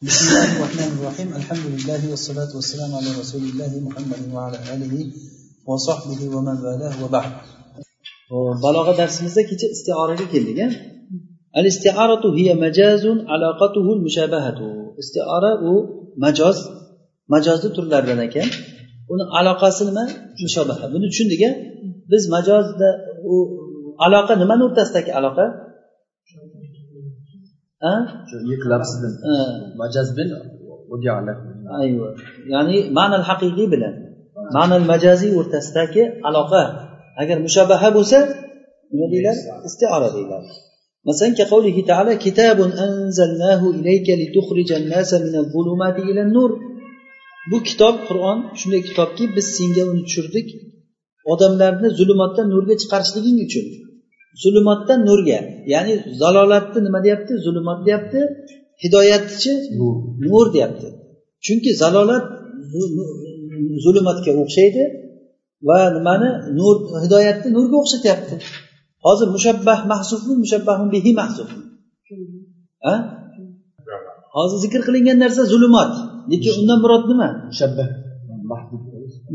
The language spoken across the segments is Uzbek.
بسم الله الرحمن الرحيم الحمد لله والصلاة والسلام على رسول الله محمد وعلى آله وصحبه ومن والاه وبعد balog'a darsimizda kecha istioraga keldik a al istiaratu hiya majazun aloqatuhu mushabahatu istiora u majoz majozni turlaridan ekan uni aloqasi nima mushobaha buni tushundik a biz majozda u aloqa nimani o'rtasidagi aloqa majaz bilan ayva ya'ni ma'nal haqiqiy bilan ma'nal majaziy o'rtasidagi aloqa agar mushabaha bo'lsa nima deyiladi istiora deyiladi masalan كقوله تعالى كتاب أنزلناه إليك لتخرج الناس من الظلمات إلى النور bu kitob qur'on shunday kitobki biz senga uni tushirdik odamlarni zulmatdan nurga chiqarishliging uchun Zulmatdan nurga ya'ni zalolatni nima deyapti? Zulmat deyapti hidoyatchi nur. deyapti. Chunki zalolat zulmatga o'xshaydi va nimani? Nur hidoyatni nurga o'xshatyapti. Hozir mushabbah mahsufmi mushabbahun bihi mahsufmi hozir zikr qilingan narsa zulmat lekin undan murod nima? Mushabbah.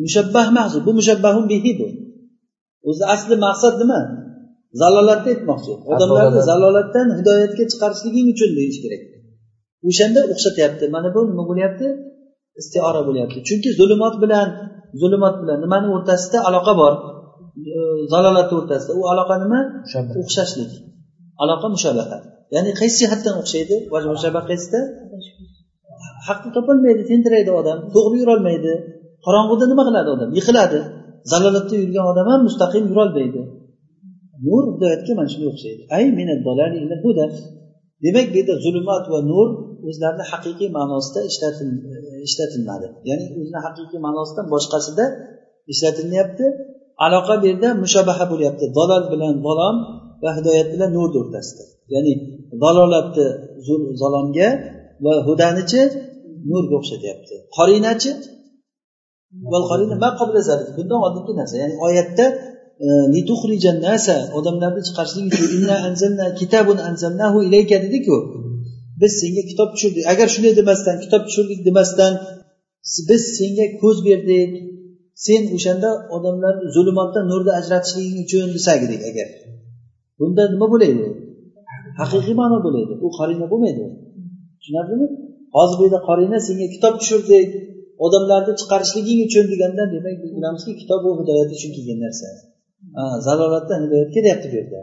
Mushabbah mahsuf bu mushabbahun bihi bu. O'zi asli maqsad nima zalolatni aytmoqchi. Odamlarni zalolatdan hidoyatga chiqarishliging uchun deyish kerak. O'shanda o'xshatyapti. Mana bu nima bo'lyapti? Istiora bo'lyapti. Chunki zulumot bilan zulumot bilan nimani o'rtasida aloqa bor? Zalolatni o'rtasida. U aloqa nima? O'xshashlik. Aloqa mushabaha. Ya'ni qaysi jihatdan o'xshaydi? Mushabaha qaysida haqni topolmaydi tentiraydi odam to'g'ri yurolmaydi. Qorong'uda nima qiladi odam? Yiqiladi. Zalolatda yurgan odam ham mustaqim yurolmaydi nur hidoyatga mana shunga o'xshaydi. Ay demak bu yerda zulmat va nur o'zlarini haqiqiy ma'nosida e, ishlatilmadi. Ya'ni o'zini haqiqiy ma'nosidan boshqasida ishlatilyapti. Aloqa bu yerda mushabaha bo'lyapti. Dalol bilan balom va hidoyat bilan nurni o'rtasida ya'ni dalolatni zalomga va hudanichi nurga o'xshatyapti. Qorinachi bundan oldingi narsa. Ya'ni oyatda E, odamlarni chiqarishlik uchun anzalnahu ilayka dediku. Biz senga kitob tushirdik. Agar shunday demasdan kitob tushirdik demasdan biz senga ko'z berdik. Sen o'shanda odamlarni zulmatdan nurni ajratishliging uchun desak agar. Bunda nima bo'ladi haqiqiy ma'no bo'ladi u qorina bo'lmaydi. Tushunarlimi? Hozir bu yerda qorina senga kitob tushirdik. Odamlarni chiqarishliging uchun deganda demak biz bilamizki kitob bu hidoyat uchun kelgan narsa. Zalolatdan hidoyatga deyapti bu yerda.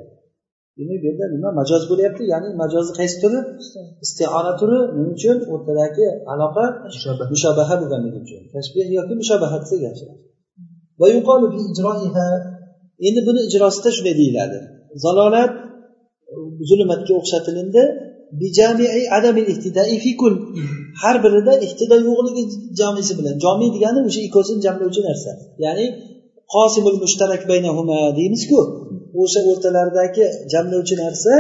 Demak bu yerda nima majoz bo'lyapti? Ya'ni majozni qaysi turi? Istiora turi nima uchun? O'rtadagi aloqa mushobaha. bo'lganligi uchun. Tashbeh yoki mushobaha desak yaxshi. Endi buni ijrosida shunday deyiladi. Zalolat zulmatga o'xshatilindi. Har birida ihtido yo'qligi jamisi bilan. Jomiy degani o'sha ikkovsini jamlovchi narsa. Ya'ni qosimul mushtarak baynahuma deymizku. O'sha o'rtalaridagi jamlovchi narsa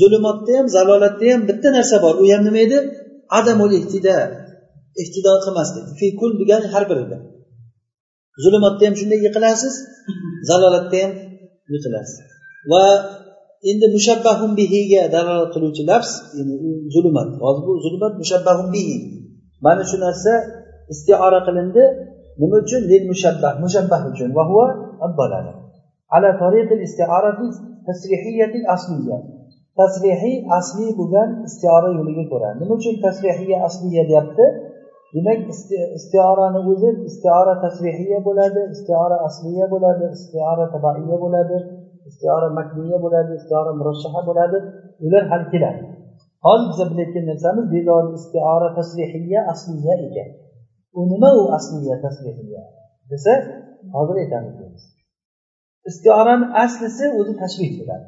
zulmatda ham zalolatda ham bitta narsa bor. U ham nima edi? Adamul ihtida. Ihtido qilmaslik fikul degani har birida zulmatda ham shunday yiqilasiz zalolatda ham yiqilasiz. Va endi mushabbahun bihiga dalolat qiluvchi lafz zulmat hozir bu zulmat mushabbahun bihi. Mana shu narsa istiora qilindi. Nima uchun? Lil mushabbah. Mushabbah uchun. Va huwa abbalana ala tariqil istiarati tasrihiyati asliya. Tasrihiy asliy bo'lgan istiora yo'liga ko'ra. Nima uchun tasrihiya asliya deyapti? Demak istiorani o'zi istiora tasrihiya bo'ladi istiora asliya bo'ladi istiora tabaiya bo'ladi istiora makniya bo'ladi istiora murashaha bo'ladi. Ular hal keladi. Hozir biza bilayotgan narsamiz bezori istiora tasrihiya asliya ekan. U nima u asliya tasrihiya desa hozir aytamiz istiorani aslisi o'zi tashbih bo'ladi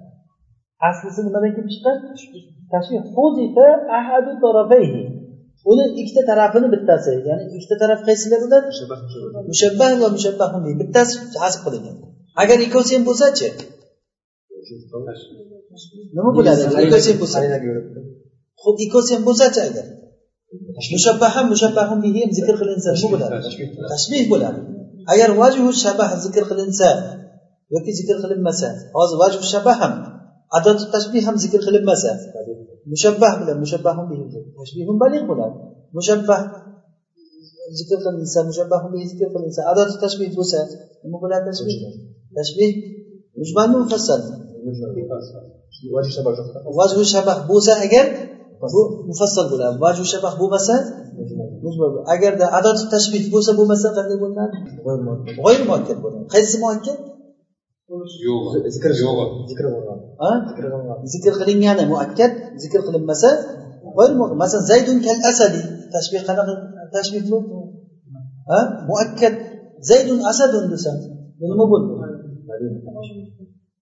aslisi nimadan kelib chiqqan? Tashbih ahadu tarafayhi. Uni ikkita tarafini bittasi ya'ni ikkita taraf qaysilar ular? Mushabbah va mushabbah bittasi hasb qilingan agar ikkovsi ham bo'lsachi nima bo'ladi? Ikkovsi ham bo'lsa. Ho'p ikkovsi ham bo'lsachi agar mushabbah ham mushabbah bihi ham zikr qilinsa nima bo'ladi tashbih bo'ladi agar vajhu shabah zikr qilinsa yoki zikr qilinmasa hozir vajhu shabah ham adatu tashbih ham zikr qilinmasa mushabbah bilan mushabbahun bihi tashbihun baligh bo'ladi mushabbah zikr qilinsa mushabbahun bihi zikr qilinsa adoti tashbih bo'lsa nima bo'ladi tashbih tashbih mujmalmi mufassal vajhu shabah bo'lsa agar پس مفصل بوده. واجب شفق بو مثلا اگر در عدات تشبیه بوسه بو مثلا قد بودن غیر مؤكد غیر مؤکد بودن خیص مؤکد؟ یوغ ذکر یوغ ذکر یوغ آه؟ ذکر قلیم مؤكد مؤکد ذکر قلیم مثلا مؤكد مؤکد. مثلا زیدون کل اسدی. تشبیه قلق تشبیه بود ها آه؟ مؤكد زید اسد دوسن بود ما بود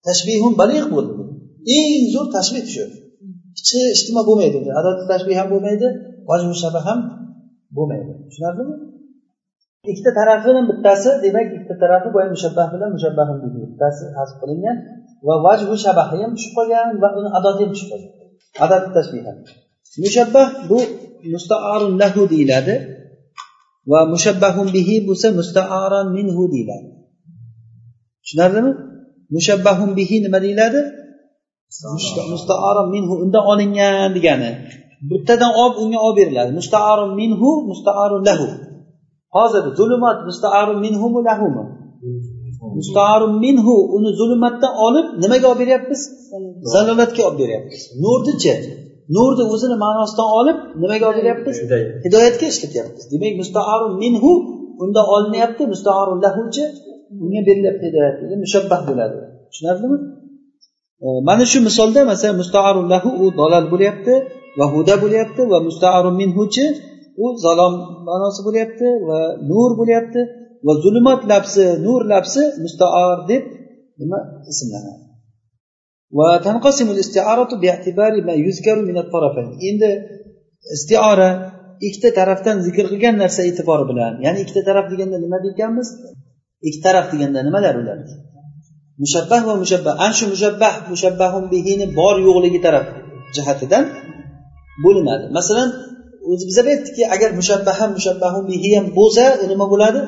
تشبیه هم بلیغ بود این زور تشبیه شد. Hech ijtimo bo'lmaydi. Adati tashbih ham bo'lmaydi vajhu shaba ham bo'lmaydi. Tushunarlimi? Ikkita tarafini bittasi demak ikkita tarafi boya mushabbah bilan mushabbah bittasi hasb qilingan va vajhu shabahi ham tushib qolgan va uni adoti ham tushib qolgan. Adati tashbih mushabbah bu mustaarun lahu deyiladi va mushabbahun bihi bo'lsa mustaaran minhu deyiladi. Tushunarlimi? Mushabbahun bihi nima deyiladi? Mustaaron minhu undan olingan degani. Bittadan olib unga olib beriladi. Mustaarun minhu mustaarun lahu. Hozir zulumot mustaarun minhumi lahumi mustaarun minhu uni zulmatdan olib nimaga olib beryapmiz? Zalolatga olib beryapmiz. Nurnichi nurni o'zini ma'nosidan olib nimaga olib beryapmiz? Hidoyatga ishlatyapmiz. Demak mustaarun minhu undan olinyapti. Mustaarun lahuchi unga berilyapti hidoyat mushabbah bo'ladi. Tushunarlimi mana shu misolda masalan mustaarun lahu u dolal bo'lyapti va huda bo'lyapti va mustaarun minhuchi u zalom ma'nosi bo'lyapti va nur bo'lyapti va zulmat labsi nur labsi mustaar deb nima ismlanadi? Endi istiora ikkita tarafdan zikr qilgan narsa e'tibori bilan ya'ni ikkita taraf deganda nima deganmiz ikki taraf deganda nimalar ular? Mushabbah va mushabbah. Ana shu mushabbah mushabbahun bihini bor yo'qligi taraf jihatidan bo'linadi. Masalan o'zi biz aytdikki agar mushabbah ham mushabbahun bihi ham bo'lsa u nima bo'ladi?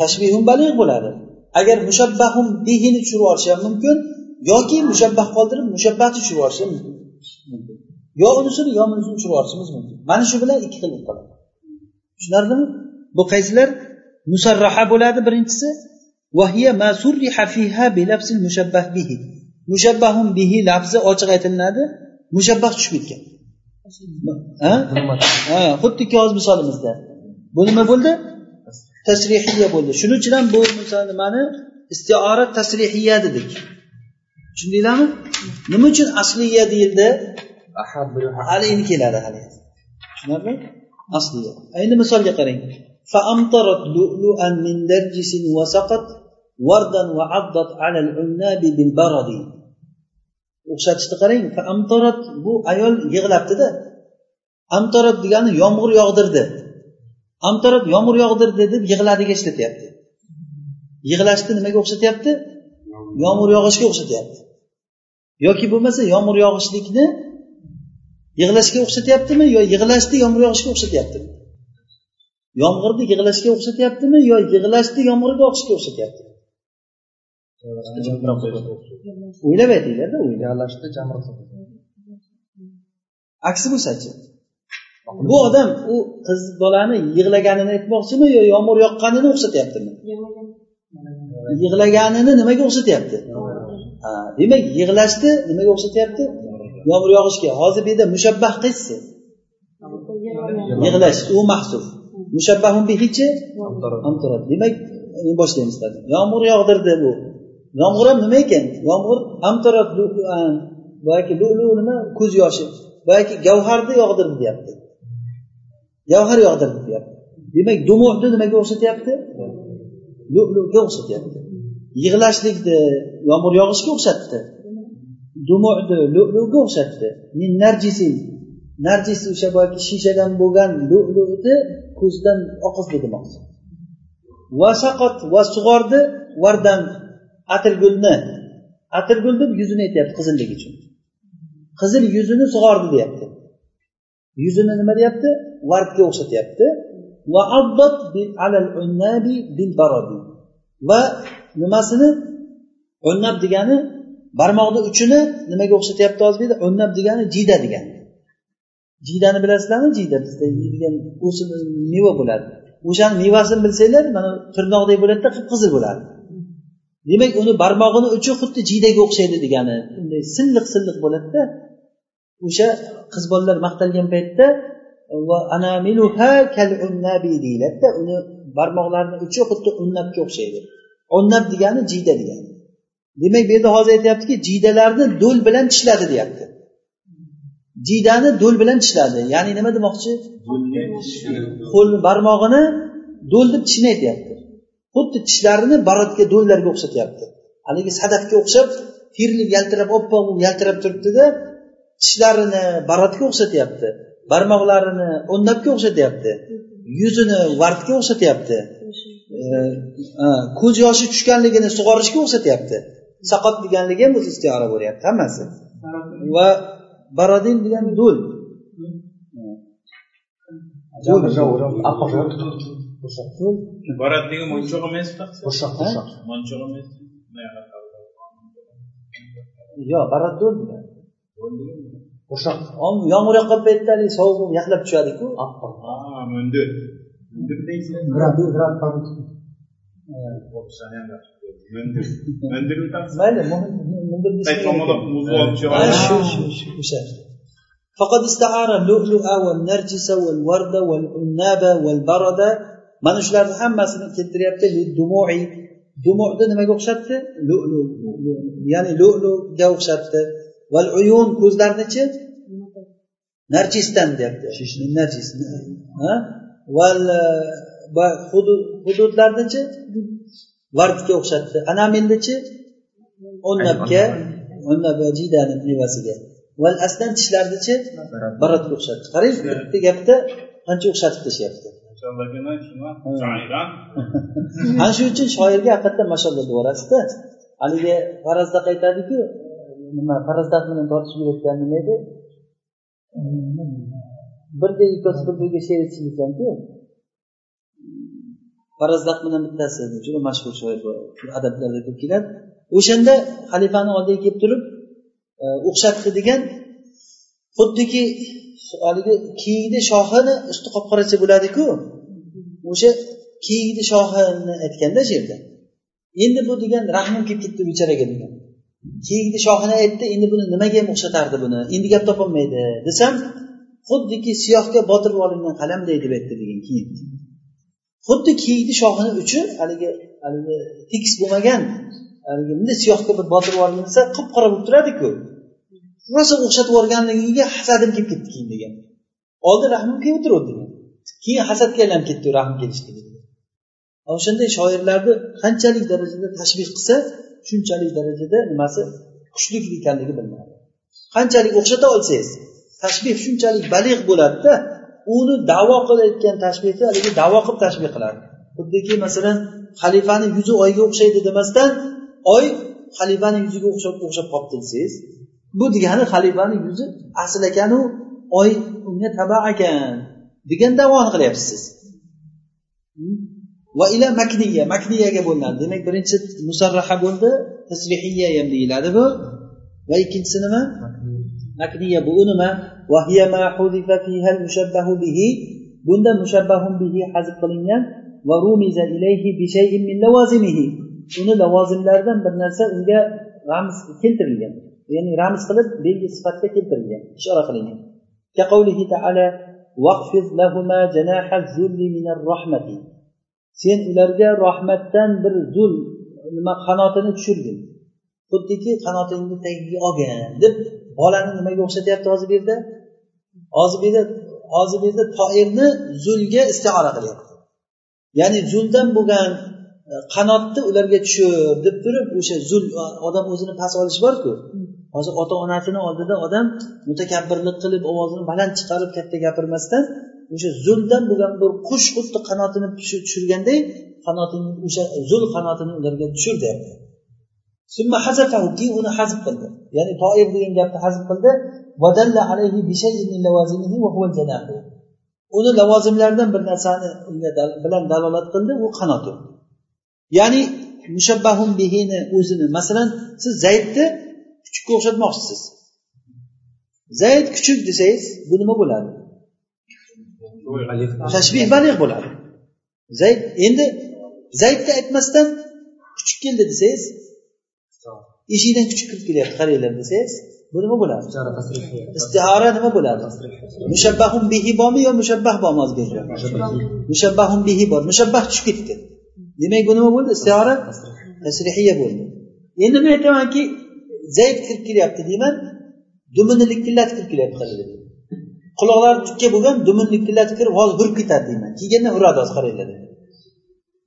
Tashbihun baligh bo'ladi. Agar mushabbahun bihini tushirib yuborishi ham mumkin yoki mushabbah qoldirib mushabbahni tushirib yuborishi ham mumkin. Yo unisini yo bunisini tushirib yuborishimiz mumkin. Mana shu bilan ikki xil qiladi tushunarlimi? Bu qaysilar? Musarraha bo'ladi birinchisi mushabbahun bihi lafzi ochiq aytilinadi mushabbah tushib ketgan ha xuddiki hozir misolimizda bu nima bo'ldi tasrihiya bo'ldi shuning uchun ham bu nimani istiora tasrihiya dedik tushundinglarmi nima uchun asliya deyildi hali endi keladi hali tushunarli asliya endi misolga qarang فأمطرت لؤلؤا من درجس وسقت وردا وعضت على العناب بالبرد o'xshatishni qarang amtorat bu ayol yig'labdida amtorat degani yomg'ir yog'dirdi amtorat yomg'ir yog'dirdi deb yig'ladiga ishlatyapti yig'lashni nimaga o'xshatyapti yomg'ir yog'ishga o'xshatyapti yoki bo'lmasa yomg'ir yog'ishlikni yig'lashga o'xshatyaptimi yo yig'lashni yomg'ir yog'ishga o'xshatyaptimi yomg'irni yig'lashga o'xshatyaptimi yo yig'lashni yomg'irga oqishga o'xshatyapti O'ylab aytinglarda aksi bo'lsachi bu odam u qiz bolani yig'laganini aytmoqchimi yo yomg'ir yoqqanini o'xshatyaptimi? Yig'laganini. Nimaga o'xshatyapti? Demak yig'lashni nimaga o'xshatyapti? Yomg'ir yog'ishga hozir bu yerda mushabbah qaysi yig'lash u mahsuf mushabbahun bihichi demak boshlaymiz yomg'ir yog'dirdi bu yomg'ir ham nima ekan? Yomg'ir amtarat e, boyagi lulu nima? Ko'z yoshi. Boyagi gavharni yog'dirdi deyapti. Gavhar yog'dirdi deyapti. Demak dumuhni nimaga o'xshatyapti? Luluga o'xshatyapti. Yig'lashlikni yomg'ir yog'ishga o'xshatdi. Dumuhni luluga o'xshatdi. Min narjisin narjis o'sha boyagi shishadan bo'lgan luluni ko'zdan oqizdi demoqchi va saqot va sug'ordi vardan atirgulni. Atirgul deb yuzini aytyapti qizilligi uchun. Qizil yuzini sug'ordi deyapti. Yuzini nima deyapti? Vardga o'xshatyapti. Va va nimasini? O'nnab degani barmoqni uchini nimaga o'xshatyapti hozir bu o'nnab degani jiyda degani. Jiydani bilasizlarmi? Jiyda bizda yeydigan meva bo'ladi o'shani mevasini bilsanglar mana tirnoqdek bo'ladida qip qizil bo'ladi demak uni barmog'ini uchi xuddi jiydaga o'xshaydi degani unday silliq silliq bo'ladida o'sha qiz bolalar maqtalgan paytda deyiladida uni barmoqlarini uchi xuddi unnabga o'xshaydi. Unnab degani jiyda degani. Demak bu yerda hozir aytyaptiki jiydalarni do'l bilan tishladi deyapti. Jiydani do'l bilan tishladi. Ya'ni nima demoqchi? Qo'l barmog'ini do'l deb tishini aytyapti xuddi tishlarini baratga do'llarga o'xshatyapti. Haligi sadafga o'xshab terilib yaltirab oppoq bo'lib yaltirab turibdida tishlarini baratga o'xshatyapti barmoqlarini o'nnabga o'xshatyapti yuzini vardga o'xshatyapti ko'z yoshi tushganligini sug'orishga o'xshatyapti. Saqot deganligi ham o'zi istiora bo'lyapti hammasi. Va baradin degan do'l o'sha yomg'ir yoqqan sovuq yaxlab tushadiku oppoq o'sha فقد استعار اللؤلؤ والنرجس والوردة والعناب والبردة mana shularni hammasini keltiryapti dumui. Dumuni nimaga o'xshatdi? Lulu ya'ni luluga o'xshatdi. Val uyun ko'zlarnichi narjisdan deyapti. Narjis val hududlarnichi vardga o'xshatdi. Anamilnichi o'nnabga o'nnab jiydani mevasiga. Val aslan tishlarnichi baratga o'xshatdi. Qarang bitta gapda qancha o'xshatib tashlayapti. ana shuning uchun shoirga haqiqatdan mashalloh deyaverasizda haligi farazda aytadiku nima farazdak bilan tortishib yurayotgan nima edi birda ikkisi bir biriga she'r aytishgan ekanku farazdak bilan bittasi juda mashhur shoir adablarda ko'p keladi. O'shanda xalifani oldiga kelib turib o'xshatdi degan xuddiki haligi kiyikni shoxini usti qop qoracha bo'ladiku o'sha keyingi shohini aytganda shu yerda. Endi bu degan rahmim kelib ketdi becharaga degan. Keyingi shohini aytdi endi buni nimaga ham o'xshatardi buni? Endi gap topolmaydi desam xuddiki siyohga botirib olingan qalamday deb aytdi degan keyin xuddi keyingi shohini uchi haligi haligi tekis bo'lmagan haligi bunday siyohga bir botirib olinsa qop qora bo'lib turadiku. Rosa o'xshatib yuborganligiga hasadim kelib ketdi keyin degan. Oldin rahmim kelib o'tiruvdi keyin hasadga aylanib ketdi rahm kelishligi o'shanday shoirlarni qanchalik darajada tashbih qilsa shunchalik darajada nimasi kuchli ekanligi bilinadi qanchalik o'xshata olsangiz tashbih shunchalik balig' bo'ladida uni davo qilayotgan tashbihni haligi davo qilib tashbih qiladi xuddiki masalan xalifani yuzi oyga o'xshaydi demasdan oy xalifani yuziga o'xshab o'xshab qolibdi desangiz bu degani xalifani yuzi asl ekanu oy unga taba ekan. Degan davoni qilyapsiz. Siz va ila makniya. Makniyaga bo'linadi demak birinchi musarraha bo'ldi. Tasrihiya ham deyiladi bu. Va ikkinchisi nima? Makniya bu. Nima? Bunda mushabbahun bihi hazb qilingan. Va rumiza ilayhi bi shay'in min lavozimihi uni lavozimlaridan bir narsa unga ramz keltirilgan. Ya'ni ramz qilib belgi sifatga keltirilgan. Ishora qilingan. sen ularga rahmatdan bir zul nima qanotini tushirgin. Xuddiki qanotingni tagiga olgin deb bolani nimaga o'xshatyapti hozir bu yerda hozir bu yerda hozir bu yerda toirni zulga istiora qilyapti. Ya'ni zuldan bo'lgan e, qanotni ularga tushir deb turib o'sha zul odam o'zini past olishi borku. Hozir ota onasini oldida odam mutakabbirlik qilib ovozini baland chiqarib katta gapirmasdan o'sha zuldan bo'lgan bir qush xuddi qanotini tushirganday qanotini o'sha zul qanotini ularga tushir deyapti keyin uni hazb qildi. Ya'ni toif degan gapni hazb qildi. Uni lavozimlaridan bir narsani bilan dalolat qildi u qanoti ya'ni mushabbahun bihini o'zini. Masalan siz zaydni kuchukka o'xshatmoqchisiz zayd kuchuk desangiz bu nima bo'ladi? Tashbih balig bo'ladi. Zayd endi zaydga aytmasdan kuchuk keldi desangiz eshikdan kuchuk kirib kelyapti qaranglar desangiz bu nima bo'ladi? Istiora nima bo'ladi? Mushabbahun bihi bormi yo mushabbah bormi hozirgi mushabbahun bihi bor. Mushabbah tushib ketdi. Demak bu nima bo'ldi? Istiora tasrihiya bo'ldi. Endi men aytamanki zayd kirib kelyapti deyman dumini likillatib kirib kelyapti quloqlari tikka bo'lgan dumini likillatib kirib hozir burib ketadi deyman. Kelgandan uradi hozir qaranglar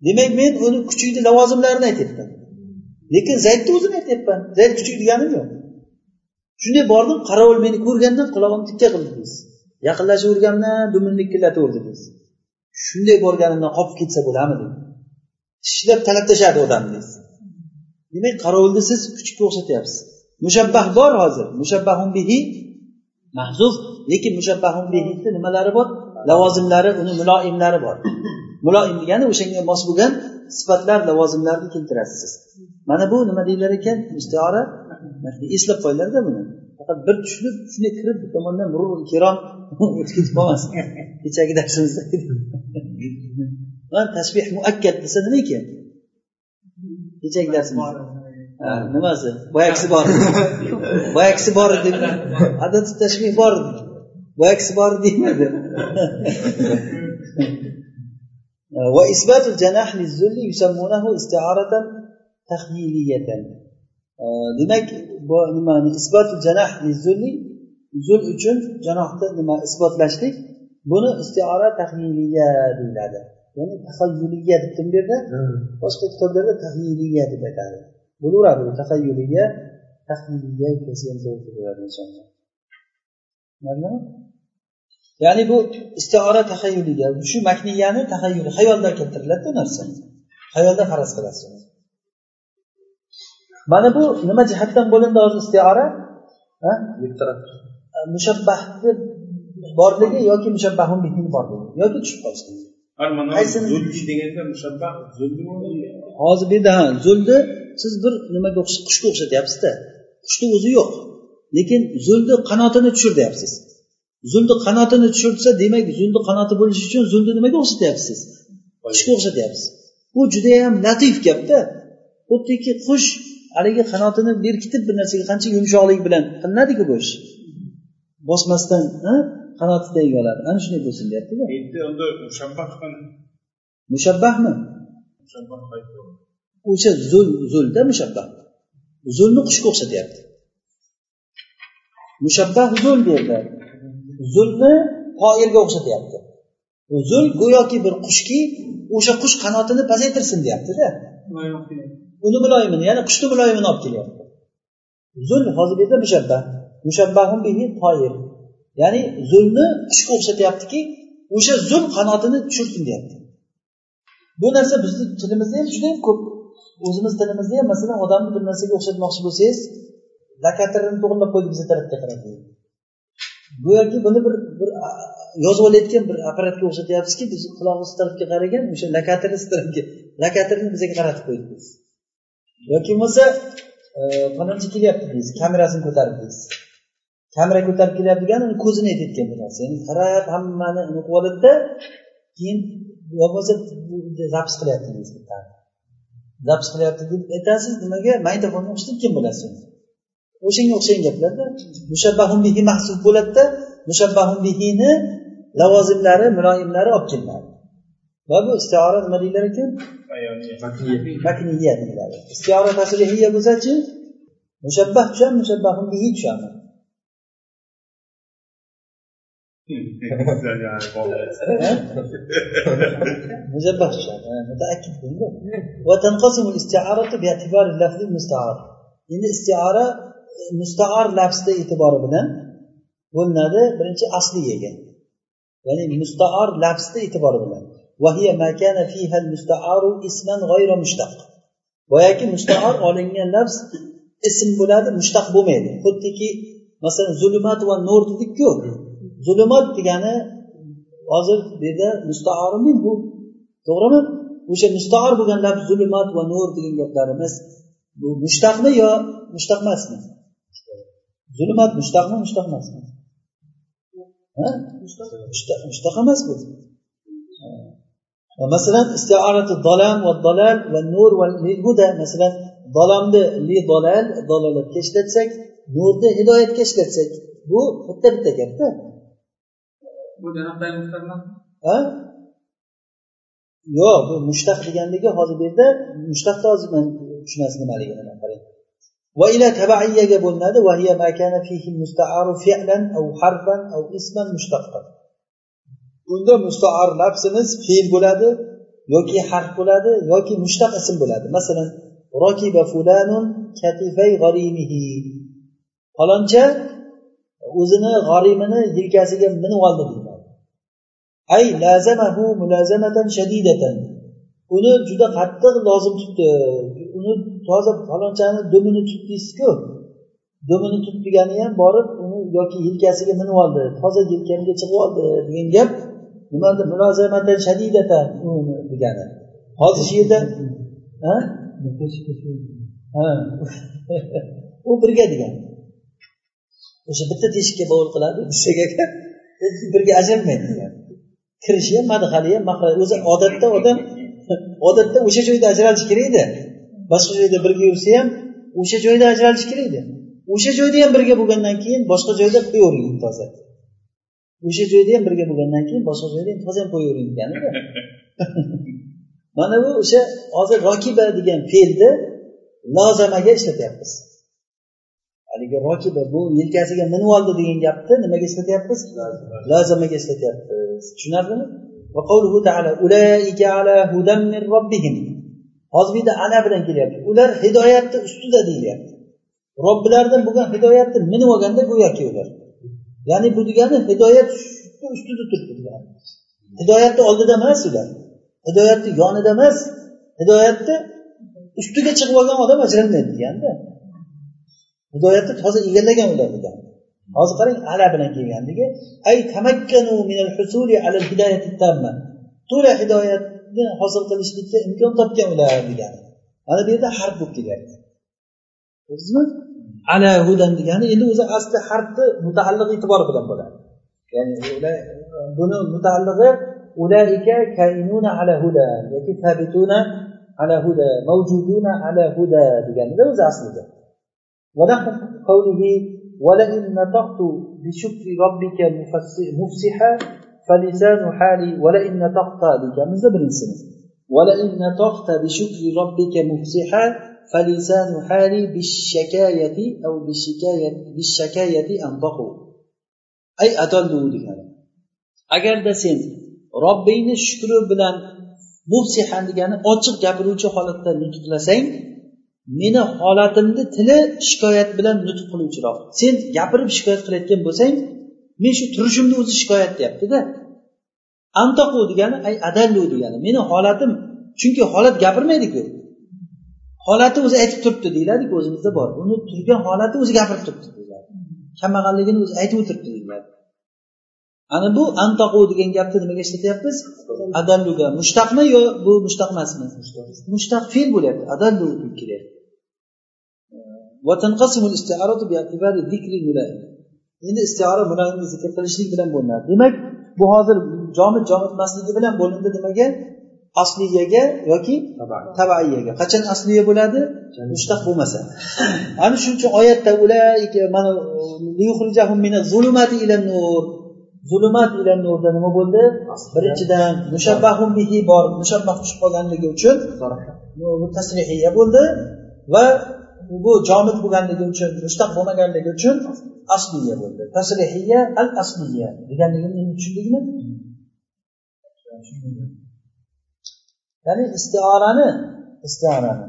demak men uni kuchukni lavozimlarini aytyapman. Lekin zaydni o'zini aytyapman. Zayd kuchuk deganim yo'q. Shunday bordim qarovul meni ko'rgandan qulog'imni tikka qildi biz. Yaqinlashavergandan dumini likillataverdi biz. Shunday borganimdan qolib ketsa bo'ladimi tishlab talab tashladi odamni demak qorovulni siz kuchukka o'xshatyapsiz mushabbah bor hozir. Mushabbahun bihi mahzuf. Lekin mushabbahun bihini nimalari bor? Lavozimlari uni muloimlari bor. Muloim degani o'shanga mos bo'lgan sifatlar lavozimlarni keltirasiz. Siz mana bu nima deyilar ekan? Istiora? Eslab qo'yinglarda buni. Faqat bir tushunib shunday kirib bu tomondan murur kirom o'tib ketib qolmasin kechagi darsimizda tashbih muakkad desa nima ekan? kechagi darsimizda nimasi boyagisi bor boyagisi bor deb adati tashbih bor boyagisi bor deymadi وإثبات الجناح للذل يسمونه استعارة تخيلية demak bu nimani isbotul janah lizulli zul uchun janohni nima isbotlashlik buni istiora tahyiliya deyiladi Ya'ni tahayyuliya debdi bu yerda boshqa kitoblarda tahyiliya deb aytadi. Bo'laveradi bu tahayyuliya tahyiliya ikkalasi ham to'g'ri bo'ladi inshaalloh ya'ni bu istiora tahayyuliga shu makniyani tahayyuli xayoldan keltiriladi bu narsa. Xayoldan faraz qilasiz. Mana bu nima jihatdan bo'lindi hozir istiora mushabbahni borligi yoki mushabbahun bihini borligi yoki tushib qolishligi hozir bu yerda ha zulni siz bir nimaga qushga o'xshatyapsizda qushni o'zi yo'q. Lekin zulni qanotini tushir deyapsiz zulni qanotini tushirsa demak zulni qanoti bo'lishi uchun zulni nimaga o'xshatyapsiz? Qushga o'xshatyapsiz. Bu judayam latif gapda. Xuddiki qush haligi qanotini berkitib bir narsaga qancha yumshoqlik bilan qilinadiku bu ish? Bosmasdan qanoti tagiga oladi ana shunday bo'lsin deyaptida. Endi unda mushabbah mushabbahmi o'sha zul zulda mushabbah. Zulni qushga o'xshatyapti mushabbah zul derdi. Zulni toirga o'xshatyapti zul go'yoki bir qushki o'sha qush qanotini pasaytirsin deyaptida. Uni muloyimini ya'ni qushni muloyimini olib kelyapti. Zul hozir bu yerda mushabbah. Mushabbahun bihi toir ya'ni zulmni qushga o'xshatyaptiki o'sha zulm qanotini tushirsin deyapti. Bu narsa bizni tilimizda ham juda ko'p o'zimiz tilimizda ham masalan odamni bir narsaga o'xshatmoqchi bo'lsangiz lakatirni to'g'irlab qo'ydi bizni tarafga qarab go'yoki buni bir bir yozib olayotgan bir apparatga o'xshatyapmizki biz qulog'imiz tarafga qaragan o'sha lakatirni tarafga lakatirni bizga qaratib qo'ydi biz yoki bo'lmasa e, falonchi kelyapti deysiz kamerasini ko'tarib deysiz kamera ko'tarib kelyapti degani uni ko'zini aytayotgan bu narsa ya'ni qarab hammani uni qilib oladida keyin bo'lmasa zapis qilyapti deysiz zapis qilyapti deb aytasiz nimaga? Magnitofonga o'xshatayotgan bo'lasiz? O'shanga o'xshagan gaplarda mushabbahun bihi mahsub bo'ladida mushabbahun bihini lavozimlari muloyimlari olib kelinadi va bu istiora nima deyilar ekan? Makniya deyiladi. Istiora tasrihiya bo'lsachi? Mushabbah tushadi mushabbahun bihi tushadi mushabbah tushadi mutaakkid وتنقسم الاستعارة باعتبار اللفظ المستعار endi istiora mustaor lafzda e'tibori bilan bo'linadi birinchi asliyaga ya'ni mustaor lafzda e'tibori bilan boyagi mustaor olingan lafz ism bo'ladi mushtaq bo'lmaydi xuddiki masalan zulumat va nur dedikku Zulmat degani hozir bu yerda mustaor bu? To'g'rimi? O'sha mustaor bo'lgan lafz zulmat va nur degan gaplarimiz bu mushtaqmi yo mushtaq emasmi? Zulmat mushtaqmi mushtaq emasmi? Mushtaq emas bu. Masalan istiorati dolam va dolal va nur va huda masalan dolamni li dolal dalolatga ishlatsak nurni hidoyatga ishlatsak bu bitta bitta gapda. Bu janobdagi mushtaq ha? Yo'q bu mushtaq deganligi hozir bu yerda mushtaqni hozir man tushunasiz nimaligini qarang. Va ila tabaiyaga bo'linadi va hiya makana fihi musta'aru fi'lan aw harfan aw isman mushtaqqa unda mustaar lafzimiz fe'l bo'ladi yoki harf bo'ladi yoki mushtaq ism bo'ladi. Masalan rokiba fulanun katifay g'arimihi. Faloncha o'zini g'arimini yelkasiga minib oldi deydi ay lazamahu mulazamatan shadidatan. Uni juda qattiq lozim tutdi. Uni toza falonchani dumini tutdingizku dumini tut degani ham borib uni yoki yelkasiga minib oldi. Toza yelkamga chiqib oldi degan gap nimada? Mulozamatan shadidatan degani. Hozir shu yerda u birga degan. O'sha bitta teshikka bovul qiladi desak birga ajralmaydi degani kirishi ham madhali ham mahraj o'zi odatda odam odatda o'sha joyda ajralish kerak edi. Boshqa joyda birga yursa ham o'sha joyda ajralish kerak edi. O'sha joyda ham birga bo'lgandan keyin boshqa joyda qo'yavering toza. O'sha joyda ham birga bo'lgandan keyin boshqa joyda toza ham qo'yavering deganida mana bu o'sha hozir rokiba degan fe'lni lozamaga ishlatyapmiz. Haligi rokiba bu yelkasiga minib oldi degan gapni nimaga ishlatyapmiz? Lozamaga ishlatyapmiz tushunarlimi hozir bu yerda ana bilan kelyapti. Ular hidoyatni ustida deyilyapti robbilaridan bo'lgan hidoyatni minib olganda go'yoki ular. Ya'ni bu degani hidoyat ustida turibdi degani. Hidoyatni oldida emas ular. Hidoyatni yonida emas. Hidoyatni ustiga chiqib olgan odam ajralmaydi deganda. Hidoyatni toza egallagan ular degani hozir qarang ala bilan kelganligi ay tamakkanu minal husuli alal hidoyati tamma. To'la hidoyatni hosil qilishlikka imkon topgan ular degani mana bu yerda harf bo'lib kelyapti. Ko'rdingizmi ala hudan degani endi o'zi asli harfni mutaalliq e'tibor bilan bo'ladi. Ya'ni buni mutaallig'i ulaika kainuna ala huda yoki sabituna ala huda mavjuduna ala huda deganida o'zi aslida ولئن نطقت بشكر ربك مفسحا فلسان حالي ولئن نطقت deganmizda birinchisini ولئن نطقت بشكر ربك مفسحا فلسان حالي بالشكاية أو بالشكاية بالشكاية أنطقوا أي أدلوا degani agarda sen robbingni shukri bilan mufsihan degani ochiq gapiruvchi holatda nutqlasang meni holatimni tili shikoyat bilan nutq qiluvchiroq. Sen gapirib shikoyat qilayotgan bo'lsang men shu turishimni o'zi shikoyat deyaptida. Antoqu degani ay adallu degani. Meni holatim chunki holat gapirmaydiku. Holati o'zi aytib turibdi deyiladiku o'zimizda bor. Uni turgan holati o'zi gapirib turibdi deyiladi. Kambag'alligini o'zi aytib o'tiribdi deyiladi. Ana bu antoqu degan gapni nimaga ishlatyapmiz? Adalluga. Mushtaqmi yo bu mushtaq emasmi? Mushtaq. Fe'l bo'lyapti. Adallu kelyapti endi istiora muloyimni zikr qilishlik bilan bo'linadi. Demak bu hozir jomid emasligi bilan bo'lindi nimaga? Asliyaga yoki tabaiyaga qachon asliya bo'ladi? Mushtaq bo'lmasa. Ana shuning uchun oyatda mana zulumat ila nurda nima bo'ldi? Birinchidan mushabbahun bihi bor. Mushabbah tushib qolganligi uchun tasrihiya bo'ldi va bu jomid bo'lganligi uchun mushtaq bo'lmaganligi uchun asliya bo'ldi. Tasrihiya al asliya deganligini endi tushundingmi ya'ni istiorani istiorani.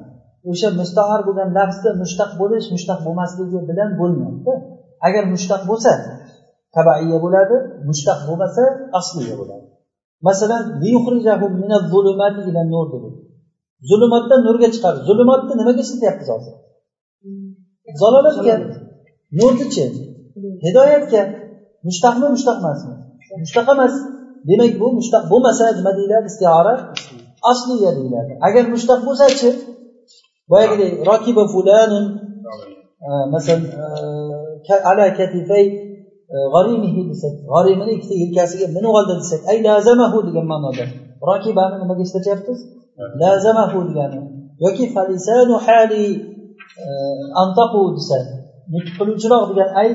O'sha mustahar bo'lgan lafzni mushtaq bo'lish mushtaq bo'lmasligi bilan bo'lmaydi. Agar mushtaq bo'lsa tabaiya bo'ladi mushtaq bo'lmasa asliya bo'ladi. Masalan zulmatdan nurga chiqardi zulmatni nimaga ishlatyapmiz hozir? Zalolatga nurnichi hidoyatga mushtaqmi mushtaq emasmi mushtaq emas. Demak bu mushtaq bo'lmasa nima deyiladi? Istiora asliya deyiladi. Agar mushtaq bo'lsachi boyagidek rokiba fulanun masalan ala katifay g'arimihi desak g'arimini ikkita yelkasiga minib oldi desak ay lazamahu degan ma'noda. Rokibani nimaga ishlatyapmiz lazamahu degani. Yoki falisanu hali antaqu desa nutq qiluvchiroq degan ay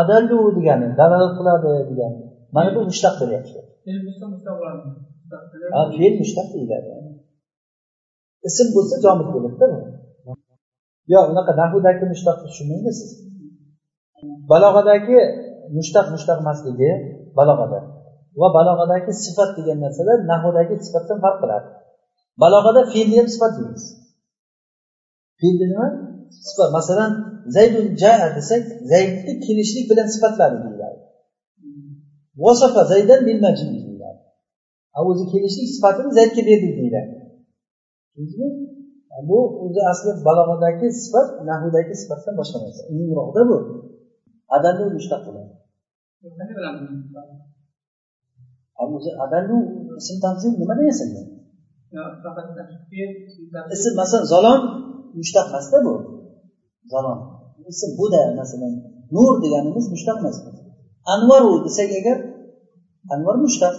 adallu degani dalolat qiladi degani mana bu mushtaq bo'lyapti. Fe'l mushtaq deyiladi. Ism bo'lsa jomid bo'ladida yo'q unaqa nahudagi mushtaqni tushunmaydi siz balog'adagi mushtaq mushtaq emasligi balog'ada va balog'adagi sifat degan narsalar nahudagi sifatdan farq qiladi. Balog'ada fe'lni ham sifat deymiz. Fe'lni nima sifat masalan zaydun jaa desak zaydni kelishlik bilan sifatladi deyiladi. Vasafa zaydan bil majid deyiladi. O'zi kelishlik sifatini zaydga berdik deyiladi. Bu o'zi asli balog'adagi sifat nahudagi sifatdan boshqa narsa. Umumroqda bu. Adallu mushtaq bo'ladi o'zi adallu ism tamsil nimadan yasalgan ism masalan zalom mushtaq emasda bu zalom ism buda masalan nur deganimiz mushtaq emas anvaru desak agar anvar mushtaq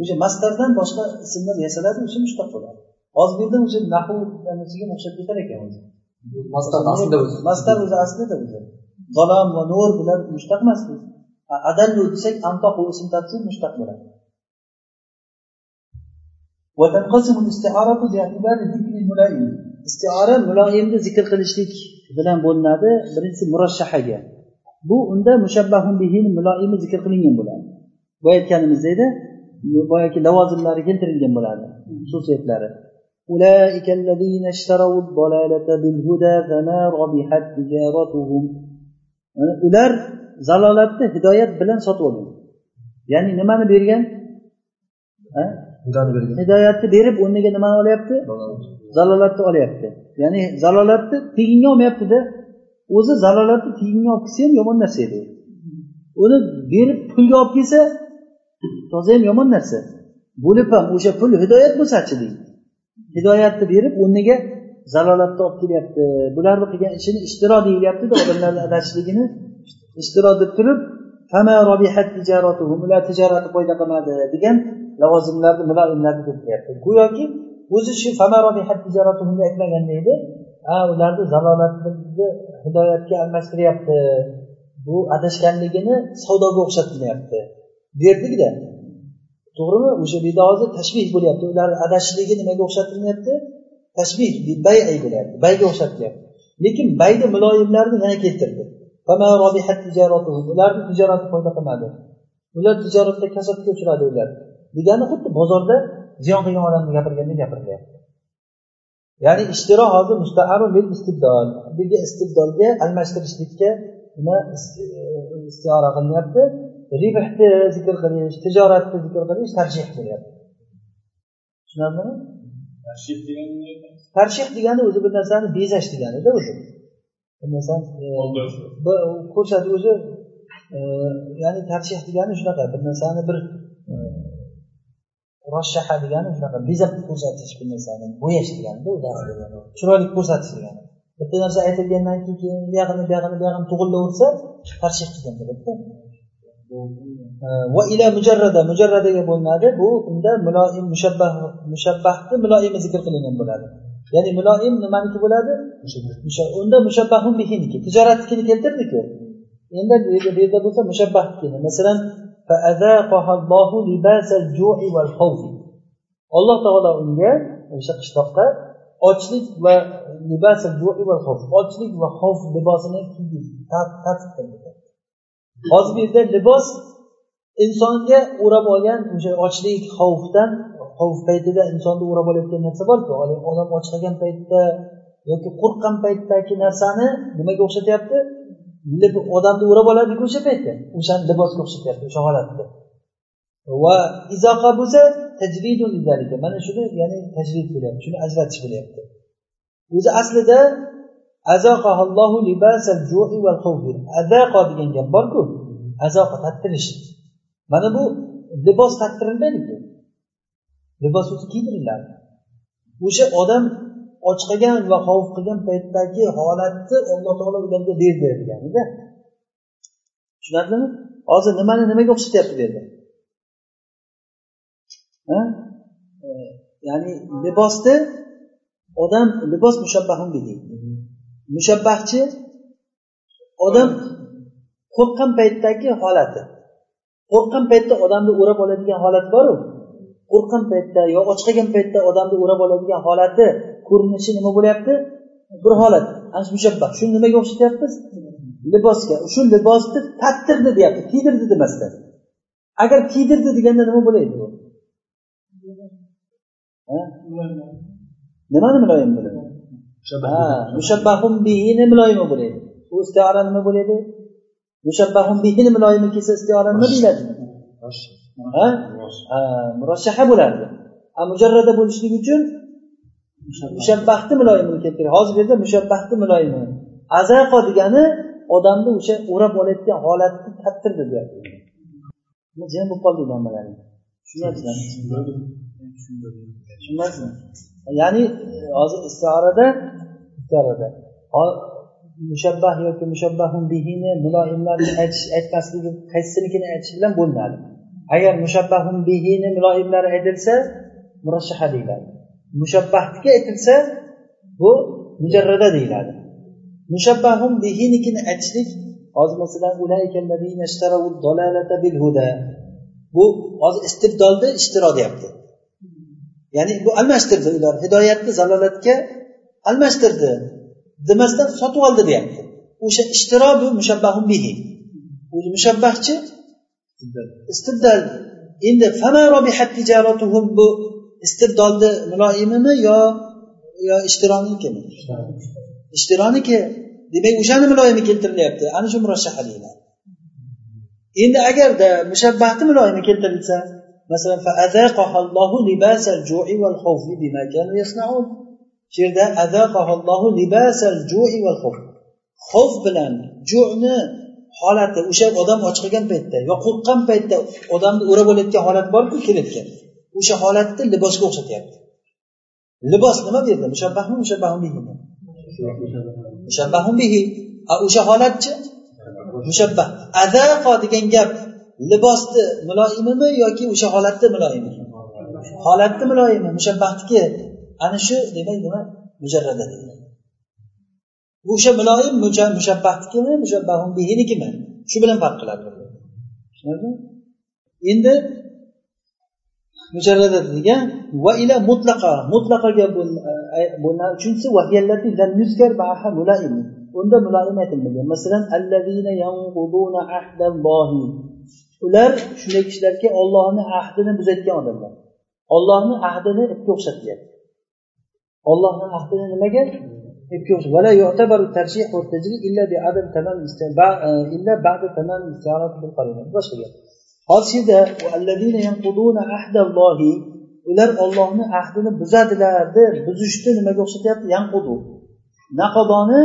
o'sha mastardan boshqa ismlar yasaladi o'sha mushtaq bo'ladi hozir bu yerda o'sha nahvga o'xshab ketar ekan o'zi mastar o'zi aslida o'zi zalom va nur bular mushtaq emas adallu desak antoq ism tafsir mushtaq bo'ladi وتنقسم الاستعارة باعتبار ذكر الملائم istiora muloyimni zikr qilishlik bilan bo'linadi birinchisi murashshahaga bu unda mushabbahun bihini muloyimi zikr qilingan bo'ladi boya aytganimizdek edi boyagi lavozimlari keltirilgan bo'ladi xususiyatlari أولئك الذين اشتروا الضلالة بالهدى فما ربحت تجارتهم ular zalolatni hidoyat bilan sotib olgan ya'ni nimani bergan Hidoyatni berib o'rniga nimani olyapti? Zalolatni olyapti. Ya'ni zalolatni teginga olmayaptida. O'zi zalolatni teginga olib kelsa ham yomon narsa edi. Uni berib pulga olib kelsa toza ham yomon narsa. Bo'lib ham o'sha pul hidoyat bo'lsachi deydi hidoyatni berib o'rniga zalolatni olib kelyapti. Bularni qilgan ishini ishtiro deyilyaptida odamlarni adashishligini. Ishtiro deb turib ular tijorati foyda qilmadi degan lavozimlarni muloyimlarni keltiryapti go'yoki o'zi shu aytmaganda edi ha ularni zalolatni hidoyatga almashtiryapti bu adashganligini savdoga o'xshatmayapti derdikda. To'g'rimi? O'sha bu yerda hozir tashbih bo'lyapti. Ular adashishligi nimaga o'xshatilyapti tashbih bay bo'lyapti. Bayga o'xshatilyapti lekin bayni muloyimlarini yana keltirdi. Ularni tijorati foyda qilmadi. Ular tijoratda kasodga uchradi ular. Degani xuddi bozorda ziyon qilgan odamni gapirgandek gapirilyapti ya'ni ishtiro hozir mustaaru bil istibdol. Birga istibdolga almashtirishlikka nima istiora qilinyapti? Ribhni zikr qilish tijoratni zikr qilish tarjih qilyapti. Tushunarlimi? Tarshih degani o'zi bir narsani bezash deganida o'zi. Bir narsani ko'rsatib o'zi ya'ni tarshih degani shunaqa. Bir narsani bir roshaha degani shunaqa bezab ko'rsatish bir narsani bo'yash deganida chiroyli ko'rsatish degani. Bitta narsa aytilgandan keyin buyog'ini buyog'ini buyog'ini tug'illaversa tarshih qilgan bo'ladida va ila mujarrada mujarradaga bo'linadi. Bu unda muloim mushabbah mushabbahni muloimi zikr qilingan bo'ladi. Ya'ni muloim nimaniki bo'ladi? Unda mushabbahun bihiniki tijoratnikini keltirdiku. Endi bu yerda bo'lsa mushabbahnikini masalan alloh taolo unga o'sha qishloqqa ochlik va ochlik va xavf libosini tartib qildi hozir bu yerda libos insonga o'rab olgan o'sha ochlik xavfdan xavf paytida insonni o'rab olayotgan narsa borku odam ochlagan paytda yoki qo'rqqan paytdagi narsani nimaga o'xshatyapti? Odamni o'rab oladiku o'sha paytda. O'shani libosga o'xshatyapti o'sha holatda va izoqa bo'lsa tajvidun mana shuni ya'ni tajvid bo'lyapti shuni ajratish bo'lyapti. O'zi aslida azaqa degan gap borku azoqa tattirish mana bu libos tattirilmaydiku libos o'zi kiydiriladi. O'sha odam ochqagan va xavf qilgan paytdagi holatni alloh taolo ularga berdi deganida tushunarlimi? Hozir nimani nimaga o'xshatyapti bu yerda? E, ya'ni libosni odam libos mushabbahun mushabbahchi odam qo'rqqan paytdagi holati. Qo'rqqan paytda odamni o'rab oladigan holat boru. Qo'rqqan paytda yo och qolgan paytda odamni o'rab oladigan holati ko'rinishi nima bo'lyapti? Bir holat. Mushabbah. Shuni nimaga o'xshatyapmiz? Libosga. Shu libosni tattirdi deyapti. Kiydirdi demasdan. Agar kiydirdi deganda nima bo'laydi nimani muloyim bo'ladi? Mushabbahun bihini muloyimi bo'ladi u istiora nima bo'ladi mushabbahun bihini muloyimi kelsa istiora nima deyiladi? Murashaha bo'lardi. Mujarrada bo'lishligi uchun mushabbahni muloyimini keltirgan hozir bu yerda mushabbahni muloyimi azaqo degani odamni o'sha o'rab olayotgan holatni tattirdi deyapti. Jim bo'lib qoldik hammalari tushunyapsizlarmi tushunmaysizmi ya'ni hozir istiorada istiorada mushabbah yoki mushabbahun bihini muloyimlarni aytish aytmasligi qaysinikini aytish bilan bo'lmadi. Agar mushabbahun bihini muloyimlari aytilsa murashaha deyiladi. Mushabbahniki aytilsa bu mujarrada deyiladi. Mushabbahum bihinikini aytishlik hozir masalan bu hozir istibdolni ishtiro deyapti ya'ni bu almashtirdi ular. Hidoyatni zalolatga almashtirdi. Demasdan sotib oldi deyapti. O'sha ishtiro bu mushabbahun bihi. O'zi mushabbahchi istibdal. Endi bu istibdolni muloyimimi yo yo ishtironikimi ishtironiki demak o'shani muloyimi keltirilyapti. Ana shu murashaha deyiladi endi agarda mushabbahni muloyimi keltirilsa masalan shu yerda xavf bilan juni holati o'sha odam och qolgan paytda yo qo'rqqan paytda odamni o'rab olayotgan holat borku kelayotgan. O'sha holatni libosga o'xshatyapti. Libos nima bu yerda mushabbahmi mushabbahun bihi. Mushabbahun bihi. O'sha holatchi? Mushabbah. Azaqo degan gap libosni muloyimimi yoki o'sha holatni muloyimi? Holatni muloyimi? Mushabbahniki ana shu demak nima? Mujarrada o'sha muloyim mushabbahnikimi mushabbahun bihinikimi? Shu bilan farq qiladi. Endi mujarrada degan va ila mutlaqa. Mutlaqaga e, uchinchisi unda muloyim aytilmagan. Masalan ular shunday kishilarki ollohni ahdini buzayotgan odamlar. Ollohni ahdini ipga o'xshatyapti ollohni ahdini nimaga? Ipga e, boshqa gap. Hozir ular ollohni ahdini buzadilar deb buzishni nimaga o'xshatyapti? Yanqudu. Naqodoni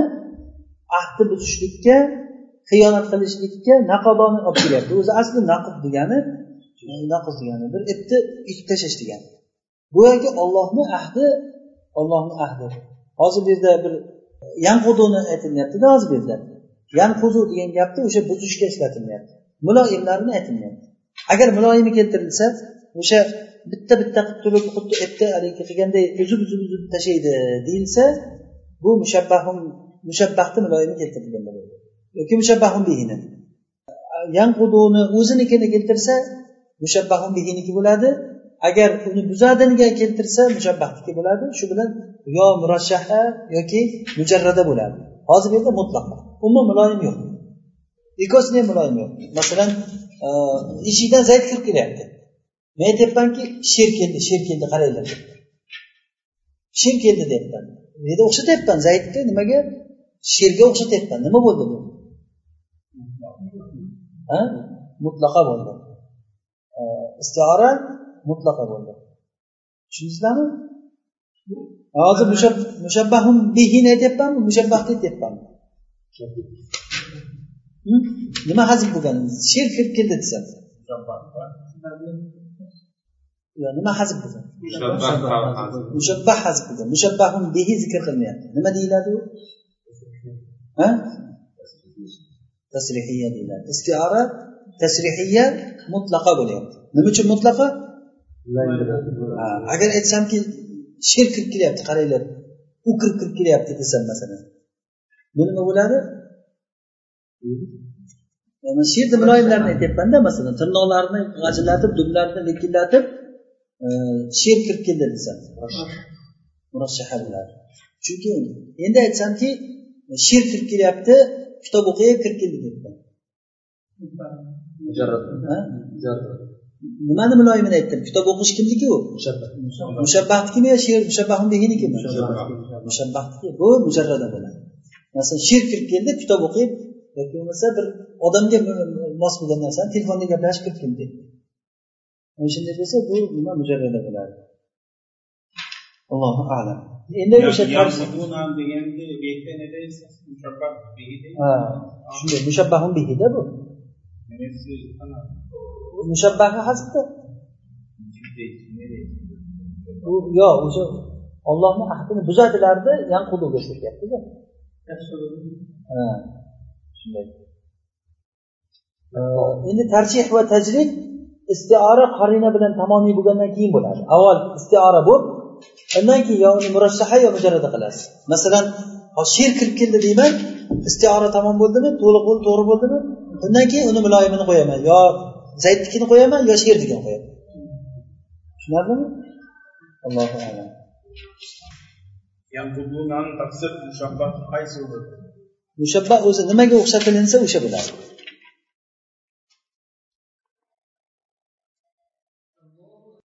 ahdni buzishlikka xiyonat qilishlikka naqodoni olib kelyapti. O'zi asli naqd degani naqd degani bir ipni ikib tashlash degani. Go'yoki ollohni ahdi ollohni ahdi. Hozir bu yerda bir yanquduni aytilyaptida hozir bu yerda yanqudu degan gapni o'sha buzishga ishlatilyapti. Muloyimlarini aytilyapti. Agar muloyimi keltirilsa o'sha bitta bitta qilib turib xuddi ipni haligi qilganday uzib uzib uzib tashlaydi deyilsa bu mushabbahun mushabbahni muloyimi keltirilgan bo'ladi. Yoki mushabbahun bihini yanquduni o'zinikini keltirsa mushabbahun bihiniki bo'ladi. Agar uni buzadiniga keltirsa mushabbahniki bo'ladi. Shu bilan yo murashaha yoki mujarrada bo'ladi. Hozir bu yerda mutlaq umuman muloyim yo'q. Ikkosini ham muloyim yo'q. Masalan eshikdan zayd kirib kelyapti men aytyapmanki sher keldi sher keldi qaranglar sher keldi deyapman bu o'xshatyapman zaydni nimaga? Sherga o'xshatyapman nima bo'ldi bu? Ha? Mutlaqa bo'ldi. Istiora mutlaqa bo'ldi. Tushundingizlarmi? Hozir mushabbahum bihini aytyapmanmi mushabbahni aytyapmanmi nima hazil bo'lgan sher kirib keldi desam nima hazb bo'lgan mushabbah hazb bo'lgan mushabbahun bihi zikr qilmayapti nima deyiladi u tasrihiya deyiladi istiora tasrihiya mutlaqa bo'lyapti nima uchun mutlaqa agar aytsamki sher kirib kelyapti qaranglar u kirib kirib kelyapti desam masalan bu nima bo'ladi mana sherni muloyimlarini aytyapmanda masalan tirnoqlarini g'ajillatib dumlarini likillatib e, sher kirib keldi desam murashshaha bo'ladi chunki endi aytsamki sher kirib kelyapti kitob o'qiyap kirib keldi Ha? nimani muloyimini aytdim? Kitob o'qish kimniki u? Mushabbahniki yo sher mushabbahun bihinikimi mushabbahniki. Bu mujarrada bo'ladi. Masalan sher kirib keldi kitob o'qib yoki bo'lmasa bir odamga mos bo'lgan narsani telefonda gaplashib kirib keldi ana shunday bo'lsa bu nima mujarrada bo'ladi? Allohu alam. Endi o'sha mushabbah shunday mushabbahun bihida bu. Ne deysiz? U yo'q o'sha ollohni ahdini buzadilarda yanquduga ketyaptida ha shunday endi tarjih va tajrid istiora qarina bilan tamomiy bo'lgandan keyin bo'ladi. Avval istiora bo'lib undan keyin yo uni murashaha yo mujarrada qilasiz. Masalan hozir sher kirib keldi deyman istiora tamom bo'ldimi to'liq bo'ldi to'g'ri bo'ldimi? Undan keyin uni muloyimini qo'yaman yo zaydnikini qo'yaman yo shernikini qo'yaman. Tushunarlimi? Allohu alam. Mushabbah o'zi nimaga o'xshatilinsa o'sha bo'ladi.